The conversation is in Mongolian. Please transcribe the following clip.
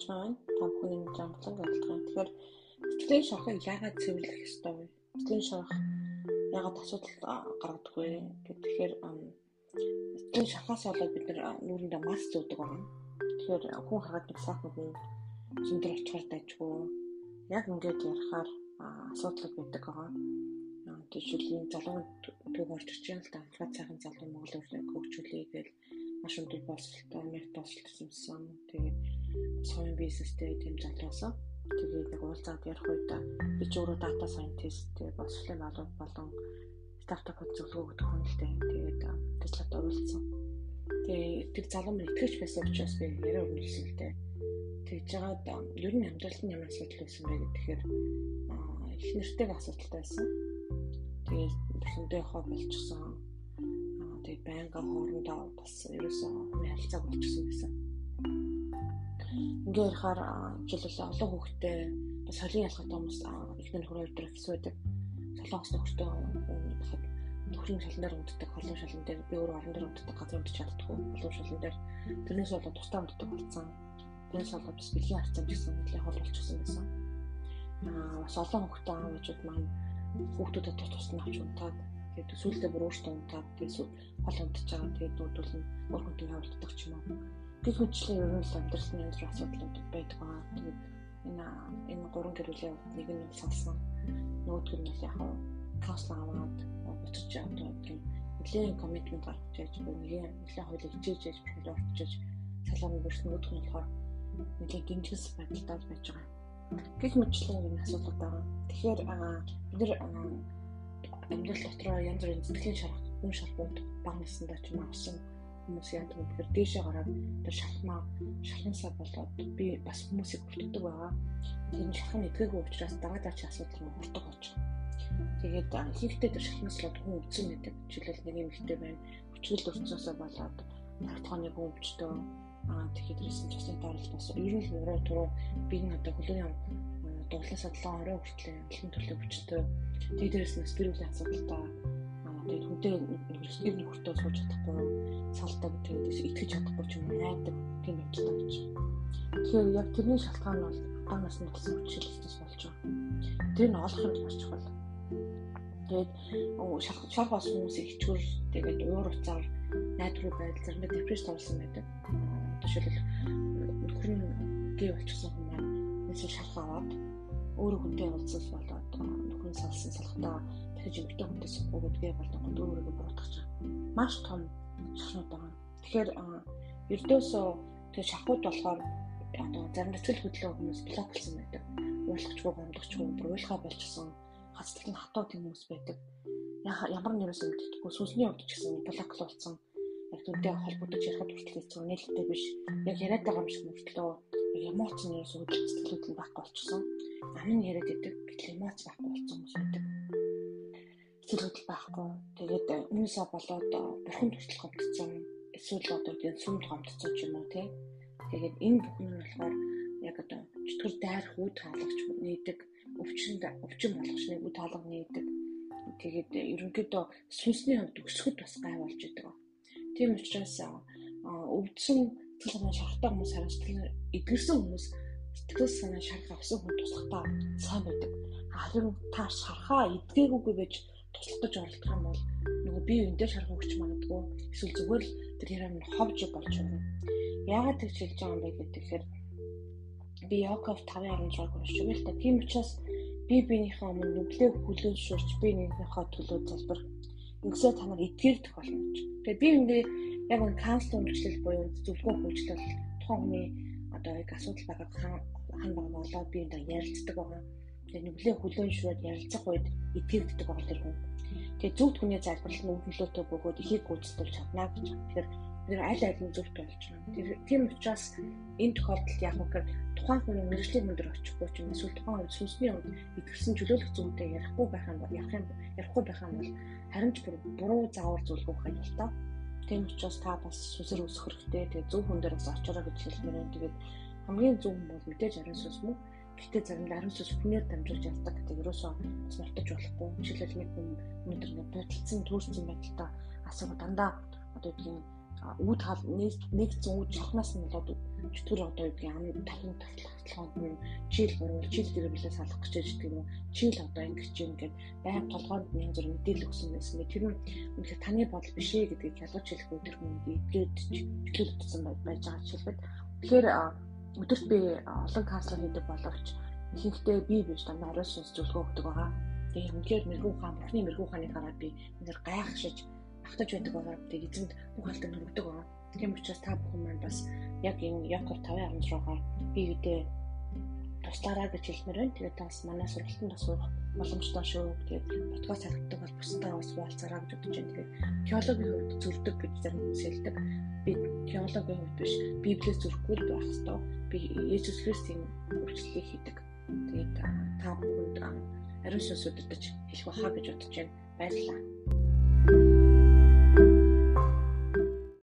байж байгаа. Та бүхний жамтлан гэлтгэн. Тэгэхээр сэтгэлийн шархыг яагаад цэвэрлэх ёстой вэ? Сэтгэлийн шарх яагаад асуудал гаргадаг вэ? Тэгэхээр сэтгэлийн шархаас болоод бид нүрэндээ мас зүүдэг байгаа. Тэгэхээр хүн хараад нэг сайхан хүн зөндөр очихоор дайжгүй. Яг ингээд ярахаар асуудал байдаг байгаа. Тэжүүлийн залуу төг орж ирж байгаа л да. Амхаа цайхан залуу Монгол өрнөг хөгжүүлээ гээл маш өндөр боловсролтой Америк боловсролтой юмсан. Тэгээд соёлын бизнестэй тийм залуусаа. Тэгээд нэг уулзаад ярих үед би ч өөрөө сайентист тэгээд боловсролын малууд болон стартапууд зөвлөгөө өгдөг хүн л дээ. Тэгээд Теслад оролцсон. Тэгээд тэр залуу минь итгэж байсан учраас би яриа өрнөлсөн л дээ. Тэгж жагаад ер нь амьдралд нь ямар асуудал байсан бэ гэхээр их нэртэйг асуудалтай байсан. Тэгээд бүхэндээ хоо болчихсон тэгээд байнга хоорондоо бас ерөөсөө харилцаа болчихсон байсан. Ингээ ярихаар жишээлбэл олон хүүхдээ бас солин ялгаатай хүмүүс ихнэр хөрөө өдөр хэсвэдэг. Солонгос нөхөртэй бахад нөхрийн шалан дээр унтдаг, холын шалан дээр би өөрөө орон дээр унтдаг, газар унтж чаддаггүй. Холын шалан дээр тэрнээс болоод тусдаа унтдаг болсон. Тэрнээс болоод бас бэлгийн харцаа гэсэн нэлээд хол болчихсон байсан. Аа бас олон хүүхдээ аав ээжүүд маань хүүхдүүдэд тус тус нь авч унтаад тэгээд сүүлдээ бүр өөртөө унтаад тэгээд хол унтж байгаа тэгээд дүүдүүл нь өөр хүнтэй явуулдаг ч юм уу. Гэх мэтлээ ер нь л амьдралын янз бүрийн асуудлууд байдаг байгаа. Тэгээд энэ энэ гурван гэрүүлийн нэг нь сонсон. Нөгөөх нь яг каунсел аваад буцаж одоо тийм нэлийн коммитмент гаргаж яаж бүр нэг нэлийн хуулийг хичээж яаж проект орчиж салааны бүрс нөгөөх нь болохоор нэлийн гинжгээс байдалтай байж байгаа. Гэх мэтлээ энэ асуудал байгаа. Тэгэхээр бид нэр амьдрал дотроо янз бүрийн сэтгэлийн шарах, хүн шархууд баг насндаа ч юм авсан хүмүүс яадаг вэ гэхээр дээшээ гараад тэр шалхмаа шалхансаа болоод би бас хүмүүсийг бүртгэдэг байгаа. Тэр шалхан эдгээгүй учраас дараа дараач асуудал нь хурдаг болж байгаа. Тэгээд ихэнхдээ тэр шалхнаслаад хүн өвцөн байдаг. Жишээлбэл нэг юм ихтэй байна. Хүчрэл өрцөөсөө болоод хүн өвчтөө аа тэгэхээр ирсэн цусны даралт бас ер нь өрөө туруу би нэг одоо хөлөөний дуглаасаа 7 орой хүртэл дэлхийн төлөв хүчтэй. Тэгээд дээрэс нь спирүлийн асуудалтай тэгээд хүнтэй нэрсгэр нөхөртөө сууж чадахгүй салдаг тэгээд итгэж чадахгүй ч юм найдаг тийм болж байна. Тэгэхээр яг тэрний шалтгаан нь бол удаан насны болсон хүчилэлтээс болж байгаа. Тэр нь олох юм маш чухал. Тэгээд шар бас хүмүүсийг хичгүүр тэгээд уур уцаар найдвар байдал заримдаа депресд орсон байдаг. Жишээлбэл нөхөр нь гей болчихсон хүмүүс эсвэл шарх аваад өөрөө хүнтэй уулзсан болоод нөхрийн салсан салхтаа хүнтэй суухгүй гэдгээ болдог өөрөөгөө буруутгах чинь маш том шахнууд байгаа. Тэгэхээр ердөөсөө тэг шахууд болохоор одоо зарим сэтгэл хөдлөө хүмүүс блоклсан байдаг. Уулахчгүй гомдохчгүй бүр уйлхаа болчихсон хацлал нь хатуу тийм хүмүүс байдаг. Ямар нэрээс мэддэггүй сүнсний хувьд ч гэсэн блокл болсон. Яг түүнтэй холбогдож ярихад хүртэл хэцүү нээлттэй биш. Яг яриад байгаа юм шиг мөртлөө эмоц нэрээс үүдэл сэтгэлүүд нь байхгүй болчихсон. Амин яриад идэг гэтэл эмоц байхгүй болсон хүмүүс байдаг сэтгэл байхгүй. Тэгээд хүмүүсээ болоод бурхан туршлах гомдсон эсвэл одоо тийм сүмд гомдсон ч юм уу тий. Тэгээд энэ бүхэн нь болохоор яг одоо чөтгөр дайрах үе таалагч нээдэг, өвчнөд өвчин болгочныг үе таалга нээдэг. Тэгээд ерөнхийдөө сүнсний хувьд өсөхөд бас гай болж идэг. Тийм учраас өвдсөн сэтгэл санаа шархтай хүмүүс хариуцлага эдгэрсэн хүмүүс сэтгэл санаа шарх авсан хүн туслахтаа сайн байдаг. Харин та шархаа эдгээгүй байж туслах гэж оролдох юм бол нөгөө бие биендээ шарах өгч магадгүй эсвэл зүгээр л тэр хэрэг нь ховж болж байна. Яагаад тэгж хэлж байгаа юм бэ гэхээр би Яков 5:16 уншиж байл та. Тийм учраас би биенийхээ өмнө нүглээ хүлээншүрч би нэгнийхээ төлөө залбирх. Ингэсээ та нар эдгэрдэх болно гэж. Тэгээ би үүндээ яг нэг каунслинг үйлчлэл буюу зөвлөгөө үйлчлэл тухайн хүний одоо яг асуудал байгаад хан хан болоод би энэ ярилцдаг байгаа нүглээ хүлээншрээд ярилцах үед итгэвддэг байгаа тэр хүн. Тэгээ зөвхт хүний залбирал нь өвлөлтөө бөгөөд ихийг гүйцэтгэж чадна гэж. Тэгэхээр бид аль аль нь зөвхт болж байна. Тэр тийм учраас энэ тохиолдолд яг үгээр тухайн хүний мэрэгжлийн өндөр очихгүй ч юм эсвэл тухайн үед сүнсний үед итгэсэн чөлөөлөх зүйтэй ярихгүй байх юм бол явах юм ярихгүй байх юм бол харин ч буруу заавар зүйлгүй хайлтаа. Тийм учраас та бас сүсэр өсөх хэрэгтэй. Тэгээ зөв хүн дээр бас очороо гэж хэлмээр. Тэгээд хамгийн зөв хүн бол мэдээж ариун сүнс мөн Гэтэ заримдаа сүнс хүнээр дамжуулж явдаг гэдэг ерөөсөө бас мартаж болохгүй. Жишээлбэл нэг хүн өнөөдөр нэг бодолцсон төрсэн байдалтай асуу дандаа одоо тийм үүд хал нэгцэн үүд шахнаас нь болоод чөтгөр одоо гэдгийг амны талын тогтолцоогонд нь чийл буруу чийл гэрэлээ салах гэж байгаа юм уу? Чийл одоо ингэж юм гээд байнга толгойд янз бүр мэдээлэл өгсөн байсан гэ тэр нь үнэхээр таны бодол биш ээ гэдгийг ялгаж хэлэх өдөр хүн идгээд чөлөөлөгдсөн байж байгаа жишээлбэл. Тэгэхээр өдөрт би олон каунселинг хийдэг боловч ихэнхдээ би биш дандаа ариун сүнс зөвлөгөө өгдөг байгаа. Тэгээ үнэхээр мэрэгүү хаан бурхны мэрэгүү хааны гараад би үнээр гайхшиж автаж байдаг байгаа. Тэгээ эзэнд бүх алдан хөргөдөг байгаа. Тийм учраас та бүхэн маань бас яг энэ Яков 5:16 руугаар би үдээ туслаараа гэж хэлмээр байна. Тэгээд бас манай сургалтанд бас боломжтой шүү. Тэгээд подкаст харагддаг бол бусдаа бас хуваалцаараа гэж бодож байна. Тэгээд теологийн хувьд зөвлөдөг гэж зарим хүмүүс хэлдэг. Би теологийн хувьд биш, Библиэс зүрхгүй л байх ёстой. Би Есүс Христийн үйлчлэлийг хийдэг. Тэгээд та бүхэнд ариун сүнс өдөртөж хэлэх байхаа гэж бодож байна. Баярлалаа.